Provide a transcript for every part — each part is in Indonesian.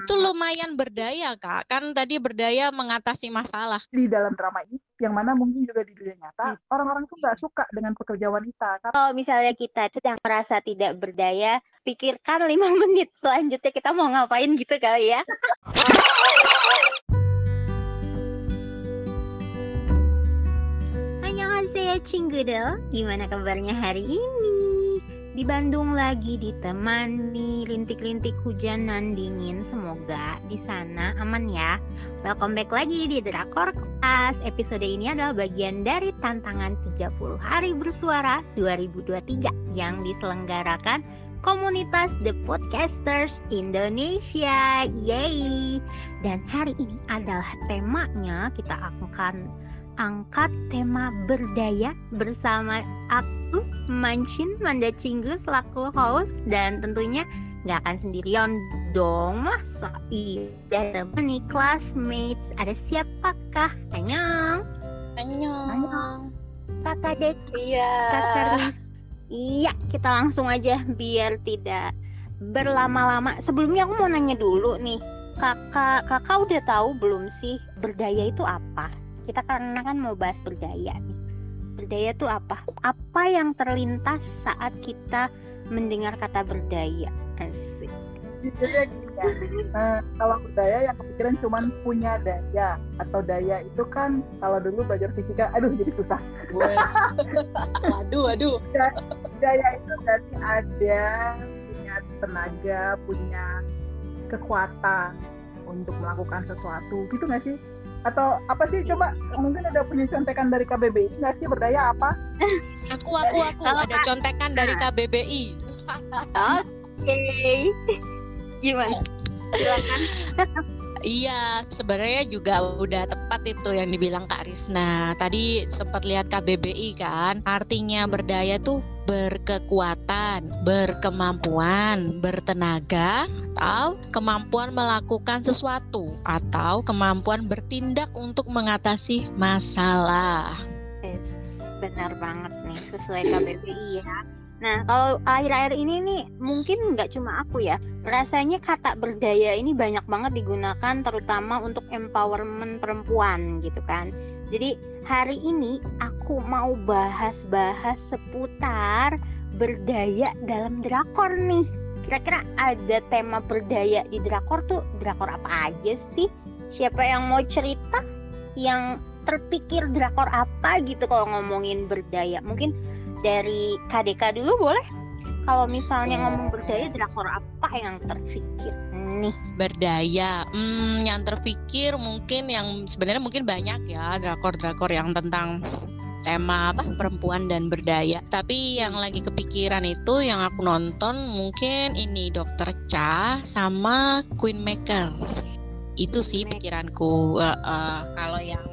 itu lumayan berdaya kak kan tadi berdaya mengatasi masalah di dalam drama ini yang mana mungkin juga di dunia nyata Hmm. orang-orang tuh nggak suka dengan pekerja wanita kan Kalau misalnya kita sedang merasa tidak berdaya, pikirkan lima menit selanjutnya kita mau ngapain gitu kali ya. Annyeonghaseyo Cinggudel, gimana kabarnya hari ini? Di Bandung lagi ditemani rintik-rintik hujanan dingin, semoga di sana aman ya. Welcome back lagi di Drakor Kelas. Episode ini adalah bagian dari tantangan 30 hari bersuara 2023 yang diselenggarakan komunitas The Podcasters Indonesia. Yeay! Dan hari ini adalah temanya kita akan angkat tema berdaya bersama aku Mancin Manda Cinggu selaku host dan tentunya nggak akan sendirian dong. Masa iya temen nih classmates? Ada siapakah? Annyeong Annyeong. kakak Dek. Iya. Kakak Riz. Iya kita langsung aja biar tidak berlama-lama. Sebelumnya aku mau nanya dulu nih. Kakak kakak udah tahu belum sih berdaya itu apa? Kita karena kan mau bahas berdaya nih berdaya itu apa? Apa yang terlintas saat kita mendengar kata berdaya? Asik. ya. Eh, kalau berdaya yang kepikiran cuman punya daya atau daya itu kan kalau dulu belajar fisika aduh jadi susah. Waduh waduh. Daya itu berarti ada punya tenaga punya kekuatan untuk melakukan sesuatu. Gitu nggak sih atau apa sih? Coba mungkin ada punya contekan dari KBBI nggak sih? Berdaya apa? Aku aku aku. Kalau ada contekan dari KBBI oke. Gimana? Silakan. Iya, sebenarnya juga udah tepat itu yang dibilang Kak Risna. Tadi sempat lihat KBBI kan, artinya berdaya tuh berkekuatan, berkemampuan, bertenaga, atau kemampuan melakukan sesuatu, atau kemampuan bertindak untuk mengatasi masalah. Benar banget nih sesuai KBBI ya. Nah kalau akhir-akhir ini nih mungkin nggak cuma aku ya, rasanya kata berdaya ini banyak banget digunakan terutama untuk empowerment perempuan gitu kan. Jadi hari ini aku mau bahas-bahas seputar berdaya dalam drakor nih. Kira-kira ada tema berdaya di drakor tuh drakor apa aja sih? Siapa yang mau cerita? Yang terpikir drakor apa gitu kalau ngomongin berdaya? Mungkin dari KDK dulu boleh? Kalau misalnya ngomong berdaya drakor apa yang terpikir nih? Berdaya, hmm, yang terpikir mungkin yang sebenarnya mungkin banyak ya drakor-drakor yang tentang tema apa perempuan dan berdaya. Tapi yang lagi kepikiran itu yang aku nonton mungkin ini Dokter Cha sama Queen Maker. Itu sih pikiranku. Eh, eh, kalau yang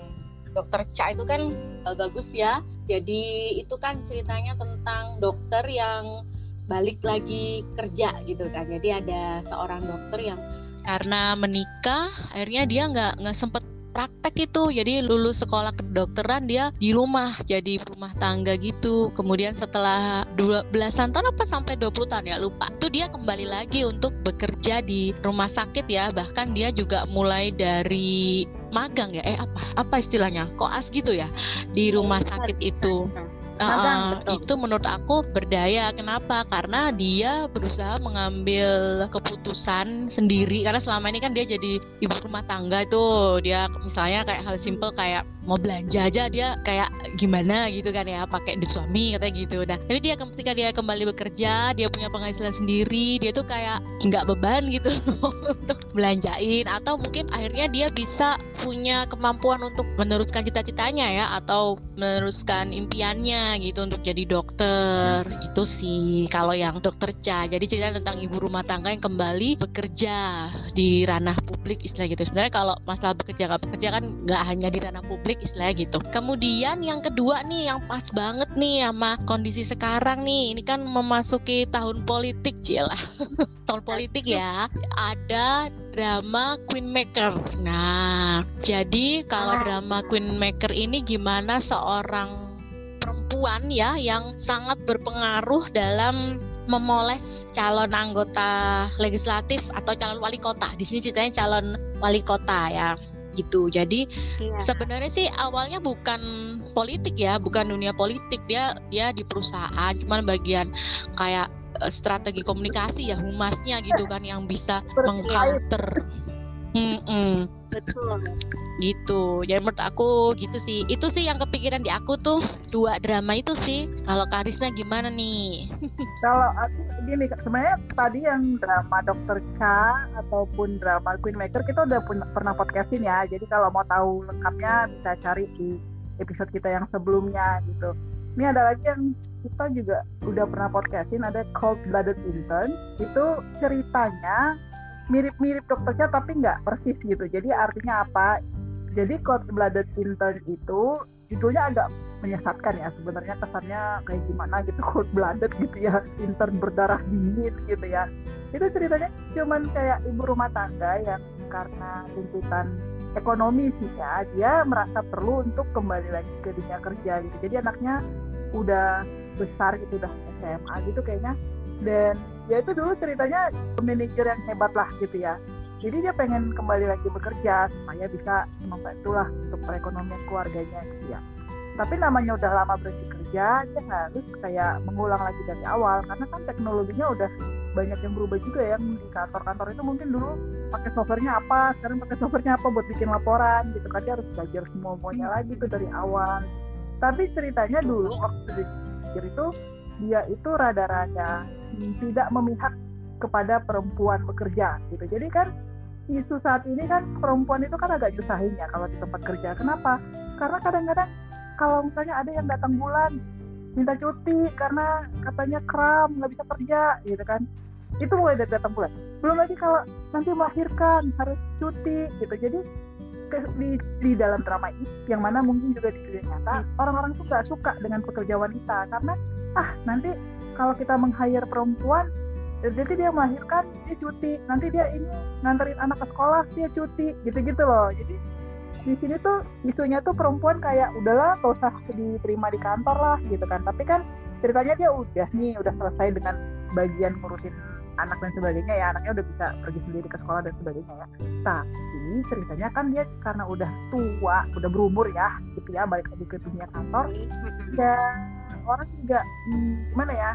Dokter Cha itu kan eh, bagus ya. Jadi itu kan ceritanya tentang dokter yang balik lagi kerja gitu kan. Jadi ada seorang dokter yang karena menikah akhirnya dia nggak nggak sempet praktek itu. Jadi lulus sekolah kedokteran dia di rumah jadi rumah tangga gitu. Kemudian setelah dua belasan tahun apa sampai 20 tahun ya lupa. Itu dia kembali lagi untuk bekerja di rumah sakit ya. Bahkan dia juga mulai dari magang ya. Eh apa apa istilahnya? Koas gitu ya di rumah sakit itu Magang, Uh, betul. itu menurut aku berdaya. Kenapa? Karena dia berusaha mengambil keputusan sendiri. Karena selama ini kan dia jadi ibu rumah tangga itu dia misalnya kayak hal simple kayak mau belanja aja dia kayak gimana gitu kan ya pakai duit suami katanya gitu. Nah tapi dia ketika dia kembali bekerja dia punya penghasilan sendiri dia tuh kayak nggak beban gitu untuk belanjain. Atau mungkin akhirnya dia bisa punya kemampuan untuk meneruskan cita-citanya ya atau meneruskan impiannya gitu untuk jadi dokter. Itu sih kalau yang dokter Cha jadi cerita tentang ibu rumah tangga yang kembali bekerja di ranah publik istilah gitu. Sebenarnya kalau masalah bekerja nggak bekerja kan nggak hanya di ranah publik istilahnya gitu kemudian yang kedua nih yang pas banget nih sama kondisi sekarang nih ini kan memasuki tahun politik lah tahun politik ya ada drama Queen Maker. Nah, jadi kalau Ah. drama Queen Maker ini gimana seorang perempuan ya yang sangat berpengaruh dalam memoles calon anggota legislatif atau calon wali kota. Di sini ceritanya calon wali kota ya gitu. Jadi Iya. sebenarnya sih awalnya bukan politik ya, bukan dunia politik dia dia di perusahaan, cuman bagian kayak eh, strategi komunikasi ya humasnya gitu kan yang bisa mengcounter. Mm-mm, Betul. gitu. Jadi menurut aku gitu sih. Itu sih yang kepikiran di aku tuh dua drama itu sih. Kalau Karisna gimana nih? Kalau aku gini, sebenarnya tadi yang drama Dokter Cha ataupun drama Queen Maker kita udah pun- pernah podcastin ya. Jadi kalau mau tahu lengkapnya bisa cari di episode kita yang sebelumnya gitu. Ini ada lagi yang kita juga udah pernah podcastin ada Cold Blooded Intern. Itu ceritanya mirip-mirip Dokter Cha tapi nggak persis gitu. Jadi artinya apa? Jadi Cold Blooded Intern itu judulnya agak menyesatkan ya sebenarnya kesannya kayak gimana gitu cold blooded gitu ya intern berdarah dingin gitu ya itu ceritanya cuman kayak ibu rumah tangga yang karena tuntutan ekonomi sih ya dia merasa perlu untuk kembali lagi ke dunia kerja gitu jadi anaknya udah besar gitu udah SMA gitu kayaknya dan ya itu dulu ceritanya manajer yang hebat lah gitu ya. Jadi dia pengen kembali lagi bekerja supaya bisa membantu lah untuk perekonomian keluarganya gitu ya. Tapi namanya udah lama berhenti kerja dia harus kayak mengulang lagi dari awal. Karena kan teknologinya udah banyak yang berubah juga ya. Di kantor-kantor itu mungkin dulu pakai softwarenya apa sekarang pakai softwarenya apa buat bikin laporan gitu kan. Dia harus belajar semua semuanya lagi tuh dari awal. Tapi ceritanya dulu waktu dia itu dia itu rada-rada tidak memihak kepada perempuan bekerja gitu. Jadi kan isu saat ini kan perempuan itu kan agak nyusahin ya kalau di tempat kerja. Kenapa? Karena kadang-kadang kalau misalnya ada yang datang bulan minta cuti karena katanya kram nggak bisa kerja gitu kan. Itu mulai dari datang bulan. Belum lagi kalau nanti melahirkan harus cuti gitu. Jadi ke- di, di dalam drama ini yang mana mungkin juga di dunia nyata orang-orang tuh nggak suka dengan pekerja wanita. Karena ah nanti kalau kita meng-hire perempuan jadi dia melahirkan dia cuti. Nanti dia ini nganterin anak ke sekolah dia cuti. Gitu-gitu loh. Jadi di sini tuh isunya tuh perempuan kayak udahlah gak usah diterima di kantor lah gitu kan. Tapi kan ceritanya dia udah nih udah selesai dengan bagian ngurusin anak dan sebagainya ya. Anaknya udah bisa pergi sendiri ke sekolah dan sebagainya ya. Tapi ceritanya kan dia karena udah tua udah berumur ya gitu ya balik lagi ke dunia kantor ya orang juga hmm, gimana ya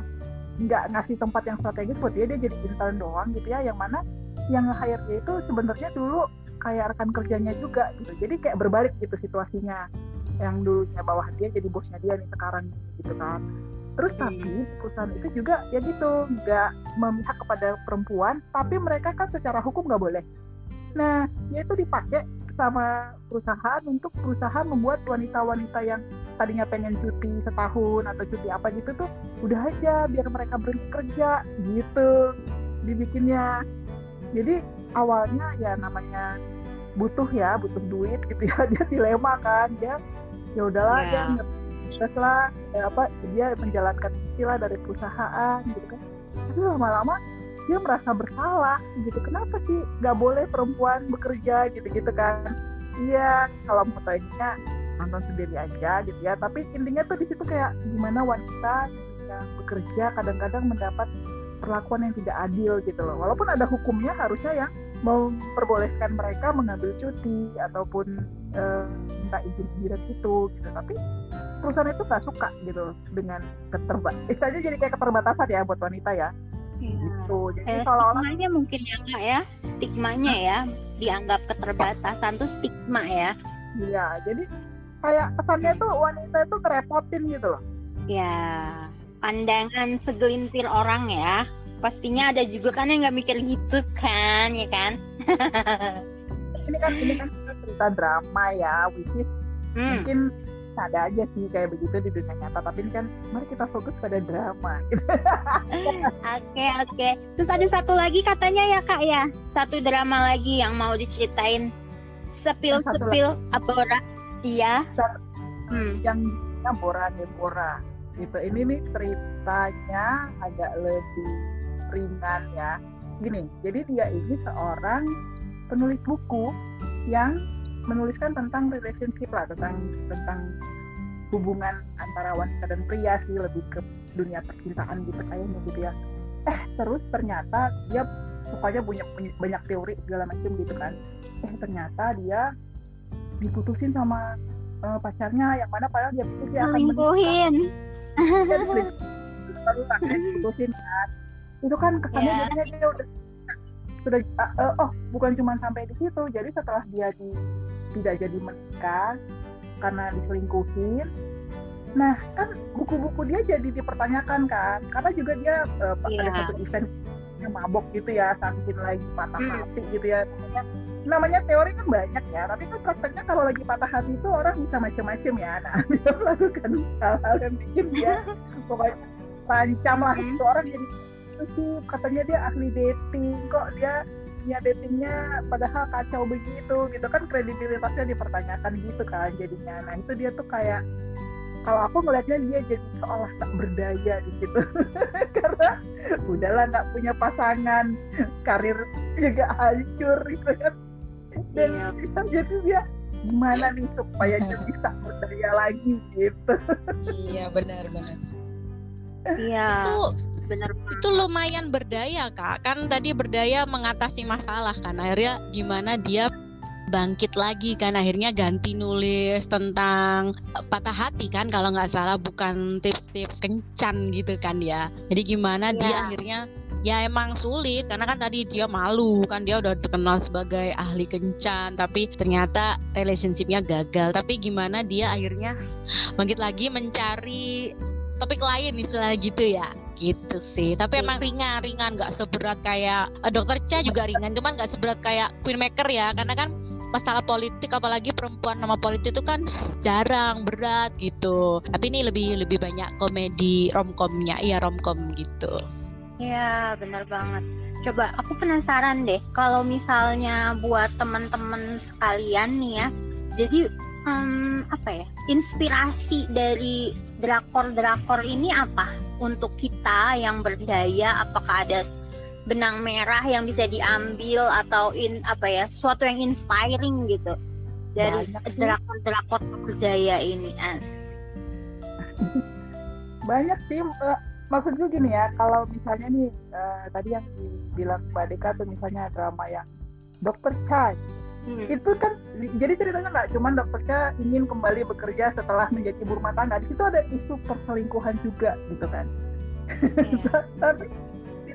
nggak ngasih tempat yang strategis buat dia dia jadi intern doang gitu ya yang mana yang nge-hire dia itu sebenarnya dulu kayak rekan kerjanya juga gitu. Jadi kayak berbalik gitu situasinya. Yang dulunya bawah dia jadi bosnya dia nih sekarang gitu kan. Terus Hmm. tapi perusahaan itu juga ya gitu nggak memihak kepada perempuan tapi mereka kan secara hukum nggak boleh. Nah dia itu dipakai sama perusahaan untuk berusaha membuat wanita-wanita yang tadinya pengen cuti setahun atau cuti apa gitu tuh udah aja biar mereka berhenti kerja gitu dibikinnya. Jadi awalnya ya namanya butuh ya butuh duit gitu ya dia dilema kan dia ya udahlah Ya. dia terus lah eh, apa dia menjalankan istilah dari perusahaan gitu kan. Tapi lama-lama dia merasa bersalah gitu kenapa sih nggak boleh perempuan bekerja gitu-gitu kan. Iya kalau mau tanya nonton sendiri aja gitu ya. Tapi intinya tuh di situ kayak gimana wanita yang bekerja kadang-kadang mendapat perlakuan yang tidak adil gitu loh. Walaupun ada hukumnya harusnya yang memperbolehkan mereka mengambil cuti ataupun eh, minta izin sendiri itu gitu. Tapi perusahaan itu nggak suka gitu dengan keterbat istilahnya jadi kayak keterbatasan ya buat wanita ya. Gitu. Jadi Eh, seolah-olah stigmanya mungkin ya kak ya. Stigmanya ya. Dianggap keterbatasan tuh stigma ya. Iya jadi kayak kesannya tuh wanita itu kerepotin gitu loh. Ya pandangan segelintir orang ya. Pastinya ada juga kan yang nggak mikir gitu kan ya kan? Ini kan ini kan cerita drama ya which is Hmm, mungkin ada aja sih kayak begitu di dunia nyata. Tapi ini kan mari kita fokus pada drama. Oke oke. Terus ada satu lagi katanya ya kak ya. Satu drama lagi yang mau diceritain. Sepil sepil apa ora iya. Hmm. yang Bora Deborah gitu. Ini nih ceritanya agak lebih ringan ya. Gini jadi dia ini seorang penulis buku yang menuliskan tentang relationship lah tentang tentang hubungan antara wanita dan pria sih lebih ke dunia percintaan gitu kayaknya gitu ya. Eh terus ternyata dia sukanya punya banyak teori segala macam gitu kan. Eh ternyata dia diputusin sama uh, pacarnya yang mana padahal dia pikir dia akan selingkuhin baru kan diputusin kan itu kan kesannya Yeah. jadinya dia udah sudah uh, uh, oh bukan cuma sampai di situ jadi setelah dia di tidak jadi menikah karena diselingkuhin nah kan buku-buku dia jadi dipertanyakan kan karena juga dia uh, ada Iya. satu event yang mabok gitu ya saking lagi patah Hmm. hati gitu ya namanya namanya teori kan banyak ya tapi kan prakteknya kalau lagi patah hati itu orang bisa macam-macam ya. Nah dia melakukan hal-hal yang bikin dia pokoknya terancam lah Hmm. itu orang jadi itu sih katanya dia ahli dating kok dia punya datingnya padahal kacau begitu gitu. Kan kredibilitasnya dipertanyakan gitu kan jadinya. Nah itu dia tuh kayak kalau aku ngelihatnya dia jadi seolah tak berdaya di situ. Karena udahlah nggak punya pasangan karir juga hancur gitu kan dan Iya. jadi dia gimana nih supaya dia bisa berdaya lagi gitu Iya benar-benar. iya Itu bener itu lumayan berdaya kak. Kan tadi berdaya mengatasi masalah kan. Akhirnya gimana dia bangkit lagi kan akhirnya ganti nulis tentang eh, patah hati kan kalau nggak salah bukan tips-tips kencan gitu kan ya. Jadi gimana dia Iya. akhirnya ya emang sulit karena kan tadi dia malu kan dia udah terkenal sebagai ahli kencan tapi ternyata relationshipnya gagal. Tapi gimana dia akhirnya bangkit lagi mencari topik lain istilah gitu ya. Gitu sih. Tapi Iya. emang ringan ringan nggak seberat kayak eh, dokter Cha juga ringan cuman nggak seberat kayak Queenmaker ya. Karena kan masalah politik apalagi perempuan nama politik itu kan jarang berat gitu tapi ini lebih lebih banyak komedi romcomnya iya romcom gitu Iya, benar banget. Coba aku penasaran deh, kalau misalnya buat teman-teman sekalian nih ya, jadi em, apa ya, inspirasi dari drakor-drakor ini apa untuk kita yang berdaya? Apakah ada benang merah yang bisa diambil atau in apa ya, sesuatu yang inspiring gitu dari drakor-drakor berdaya ini as? banyak sih eh, maksudku gini ya kalau misalnya nih eh, tadi yang dibilang Mbak Deka tuh misalnya drama yang Dokter Cha Hmm. itu kan jadi ceritanya nggak cuma Dokter Cha ingin kembali bekerja setelah menjadi ibu rumah tangga di situ ada isu perselingkuhan juga gitu kan Iya. tapi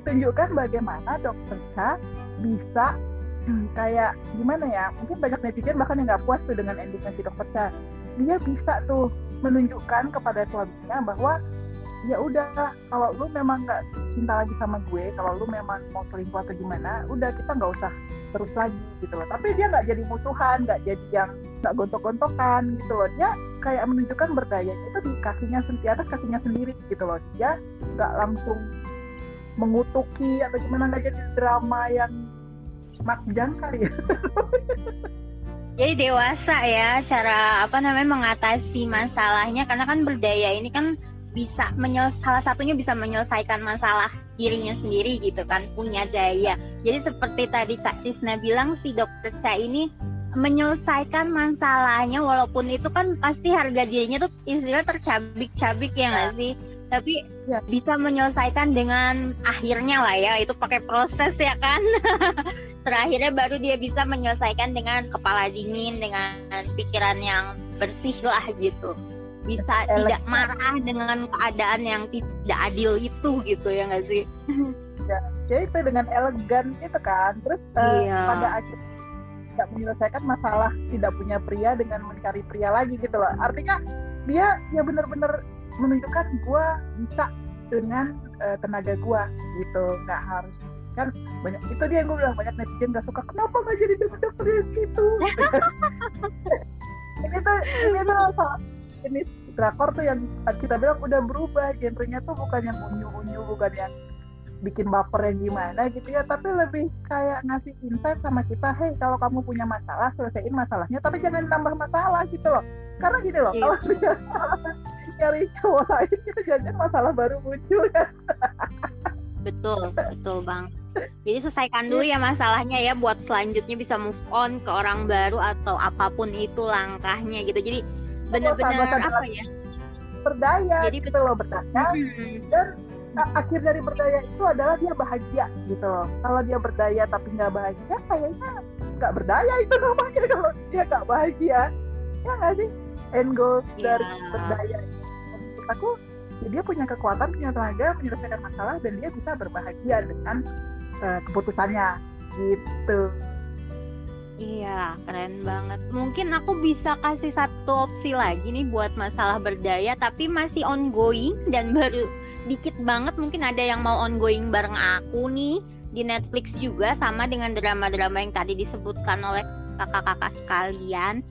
ditunjukkan bagaimana Dokter Cha bisa hmm, kayak gimana ya mungkin banyak netizen bahkan yang nggak puas tuh dengan endingnya si Dokter Cha dia bisa tuh menunjukkan kepada suaminya bahwa ya udah kalau lu memang nggak cinta lagi sama gue kalau lu memang mau selingkuh atau gimana udah kita nggak usah terus lagi gitu loh. Tapi dia nggak jadi musuhan nggak jadi yang nggak gontok-gontokan gitu loh. Dia kayak menunjukkan berdaya itu di kakinya sen- di atas kakinya sendiri gitu loh. Dia nggak langsung mengutuki atau gimana nggak jadi drama yang makjang kali ya Jadi dewasa ya cara apa namanya mengatasi masalahnya karena kan berdaya ini kan bisa menyel salah satunya bisa menyelesaikan masalah dirinya sendiri gitu kan punya daya. Jadi seperti tadi Kak Cisna bilang si dokter Cha ini menyelesaikan masalahnya walaupun itu kan pasti harga dirinya tuh istilah tercabik-cabik ya nggak sih? Tapi Ya. bisa menyelesaikan dengan akhirnya lah ya itu pakai proses ya kan. Terakhirnya baru dia bisa menyelesaikan dengan kepala dingin dengan pikiran yang bersih lah gitu. Bisa Elegan. tidak marah dengan keadaan yang tidak adil itu gitu ya nggak sih? jadi itu dengan elegan gitu kan terus eh, Iya. pada akhirnya tidak menyelesaikan masalah tidak punya pria dengan mencari pria lagi gitu loh artinya dia ya bener-bener menunjukkan gua bisa dengan eh, tenaga gua gitu. Nggak harus kan banyak itu dia yang gue bilang banyak netizen gak suka kenapa nggak jadi dokter yang gitu? Ini tuh ini tuh salah jenis drakor tuh yang kita bilang udah berubah genrenya tuh bukan yang unyu-unyu bukan yang bikin baper yang gimana gitu ya tapi lebih kayak ngasih insight sama kita hei kalau kamu punya masalah selesaiin masalahnya tapi jangan nambah masalah gitu loh. Karena gini loh Iya. kalau nyari cowok lain itu jangan masalah baru muncul ya Betul, betul bang. Jadi selesaikan dulu ya masalahnya ya buat selanjutnya bisa move on ke orang baru atau apa pun itu langkahnya gitu. Jadi benar-benar apa ya? berdaya Jadi gitu loh berdaya Hmm, dan akhir dari berdaya itu adalah dia bahagia gitu loh kalau dia berdaya tapi nggak bahagia kayaknya nggak berdaya itu namanya kalau dia nggak bahagia ya nggak sih end goal dari Iya. berdaya menurut aku ya dia punya kekuatan punya tenaga menyelesaikan masalah dan dia bisa berbahagia dengan eh, keputusannya gitu Iya, keren banget. Mungkin aku bisa kasih satu opsi lagi nih buat masalah berdaya, tapi masih ongoing dan baru dikit banget. Mungkin ada yang mau ongoing bareng aku nih di Netflix juga, sama dengan drama-drama yang tadi disebutkan oleh kakak-kakak sekalian.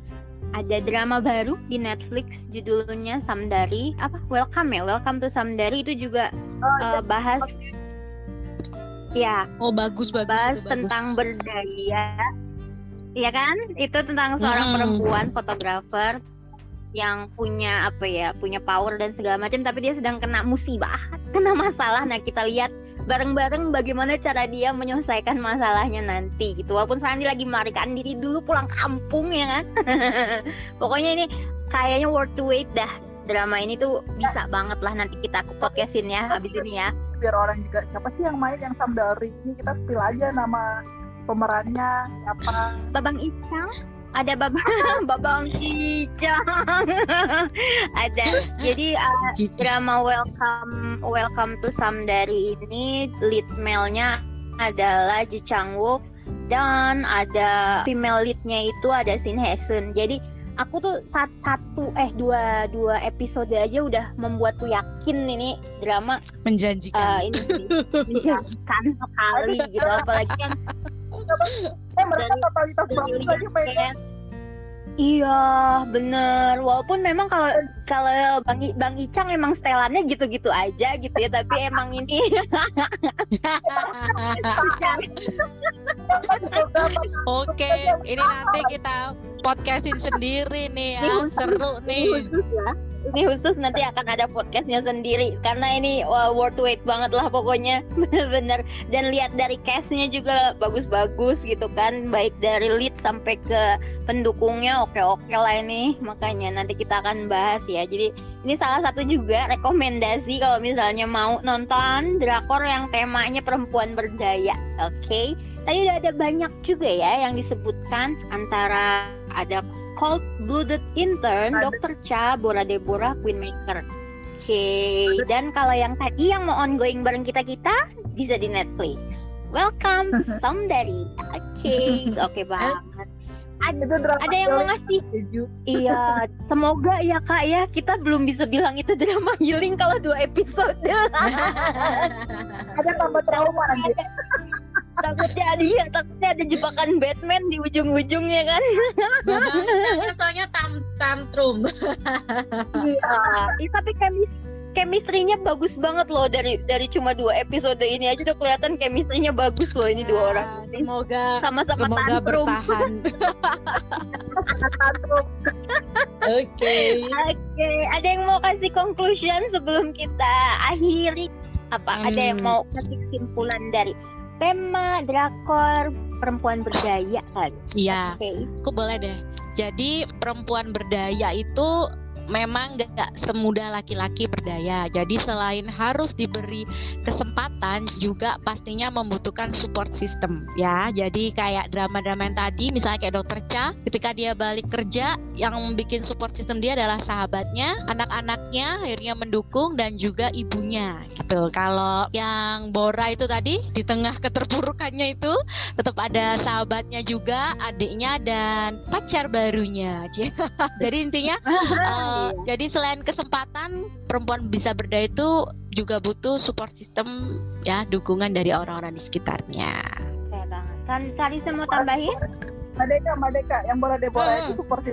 Ada drama baru di Netflix, judulnya Samdari. Apa? Welcome ya, Welcome to Samdari itu juga oh, eh, bahas. Ya, Oh bagus bagus. bahas itu bagus. tentang berdaya Iya kan itu tentang seorang Hmm. perempuan fotografer yang punya apa ya punya power dan segala macam tapi dia sedang kena musibah kena masalah nah kita lihat bareng-bareng bagaimana cara dia menyelesaikan masalahnya nanti gitu. Walaupun dia lagi melarikan diri dulu pulang kampung ya kan? Pokoknya ini kayaknya worth to wait dah. Drama ini tuh bisa banget lah nanti kita ke podcastin ya habis ini ya. Biar orang juga siapa sih yang main yang Samdari ini kita spill aja nama pemerannya siapa? Babang Icang ada babang babang Icang ada. Jadi uh, drama welcome welcome to Samdari ini lead male-nya adalah Ji Chang Wook. Dan ada female lead-nya itu ada Shin Hye Sun. Jadi aku tuh sat, satu eh dua dua episode aja udah membuatku yakin ini drama uh, menjanjikan. ini sih. Menjanjikan sekali gitu. Apalagi kan eh mereka Dari- totalitas lihat lagi mainnya. Iya, bener. Walaupun memang kalau kalau Bang I- Bang Icang emang setelannya gitu-gitu aja gitu ya, tapi emang ini Oke, ini nanti kita podcastin sendiri nih ya, khusus- seru nih. Ini khusus nanti akan ada podcastnya sendiri. Karena ini wah, worth wait banget lah pokoknya. Bener-bener. Dan lihat dari castnya juga bagus-bagus gitu kan. Baik dari lead sampai ke pendukungnya oke-oke lah ini. Makanya nanti kita akan bahas ya. Jadi ini salah satu juga rekomendasi kalau misalnya mau nonton drakor yang temanya perempuan berdaya oke? Tadi udah ada banyak juga ya yang disebutkan. Antara ada Cold Blooded Intern. Dr. Cha, Bora Deborah, Queenmaker. Oke, dan kalau yang tadi yang mau ongoing bareng kita-kita bisa di Netflix. Welcome to Samdari. Oke, oke banget. Ada, ada yang mau ngasih. Iya, semoga ya kak ya kita belum bisa bilang itu drama healing kalau dua episode. ada tambah trauma nanti takutnya ada ya, takutnya ada jebakan Batman di ujung-ujungnya kan. Soalnya tam tantrum. Iya. Tapi kemis chemistry-nya bagus banget loh dari dari cuma dua episode ini aja udah kelihatan chemistry-nya bagus loh ini dua orang. Semoga Sama-sama semoga tantrum. bertahan. tantrum Oke. Oke, ada yang mau kasih conclusion sebelum kita akhiri? Apa? Ada yang Hmm. mau kasih kesimpulan dari tema drakor perempuan berdaya kali? Iya, Oke. aku boleh deh. Jadi perempuan berdaya itu memang gak semudah laki-laki berdaya. Jadi selain harus diberi kesempatan, juga pastinya membutuhkan support system ya. Jadi kayak drama-drama yang tadi, misalnya kayak Dokter Cha, ketika dia balik kerja, yang bikin support system dia adalah sahabatnya, anak-anaknya akhirnya mendukung dan juga ibunya gitu. Kalau yang Bora itu tadi di tengah keterpurukannya itu tetap ada sahabatnya juga, adiknya dan pacar barunya. Jadi intinya eh, jadi selain kesempatan perempuan bisa berdaya itu juga butuh support system ya, dukungan dari orang-orang di sekitarnya. Oke banget. Kan tadi saya mau tambahin? Mbak Deka Mbak Deka yang bola Deborah Hmm. itu seperti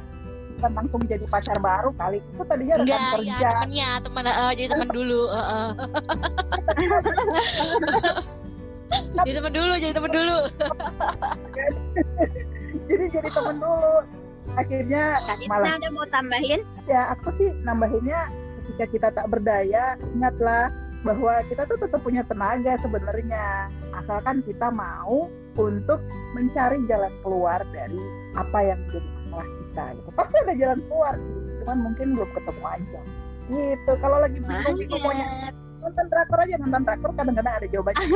bukan langsung jadi pacar baru kali itu tadinya rekan Enggak, ya kerja temennya, teman eh, jadi teman dulu. eh, eh. jadi teman dulu, jadi teman dulu. jadi jadi temen dulu akhirnya Tadi malah ada mau tambahin? ya aku sih nambahinnya ketika kita tak berdaya ingatlah bahwa kita tuh tetap punya tenaga sebenarnya asalkan kita mau untuk mencari jalan keluar dari apa yang menjadi masalah kita gitu. pasti ada jalan keluar sih cuman mungkin belum ketemu aja gitu kalau lagi bingung bingung mau nyari Banget. Nonton drakor aja nonton drakor kadang-kadang ada jawabannya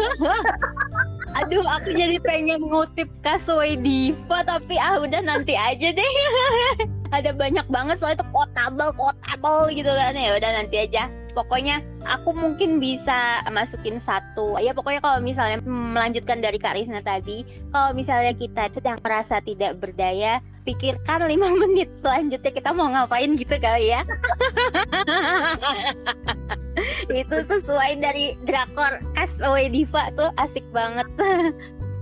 Aduh, aku jadi pengen ngutip Kasoi Diva tapi ah udah nanti aja deh. Ada banyak banget soalnya itu quotable, quotable gitu kan ya. Udah nanti aja. Pokoknya aku mungkin bisa masukin satu. Ya pokoknya kalau misalnya melanjutkan dari Kak Risna tadi, kalau misalnya kita sedang merasa tidak berdaya, pikirkan lima menit selanjutnya kita mau ngapain gitu kali ya. itu sesuai dari drakor Castaway Diva tuh asik banget.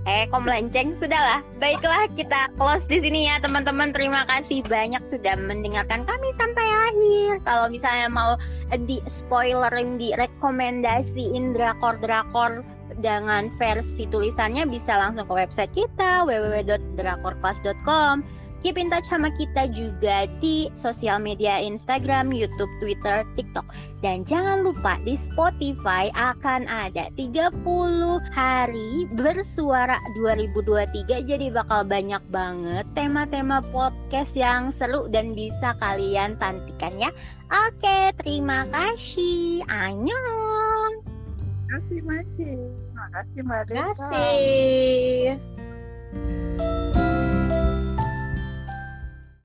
Eh kok melenceng sudahlah. Baiklah kita close di sini ya teman-teman. Terima kasih banyak sudah mendengarkan kami sampai akhir. Kalau misalnya mau di spoilerin di rekomendasiin drakor-drakor dengan versi tulisannya bisa langsung ke website kita www.drakorclass.com keep in touch sama kita juga di sosial media Instagram, YouTube, Twitter, TikTok. Dan jangan lupa di Spotify akan ada 30 hari bersuara 2023 jadi bakal banyak banget tema-tema podcast yang seru dan bisa kalian tantikan ya. Oke, terima kasih. Annyeong. Terima kasih Maci. Terima kasih Mbak. Terima kasih.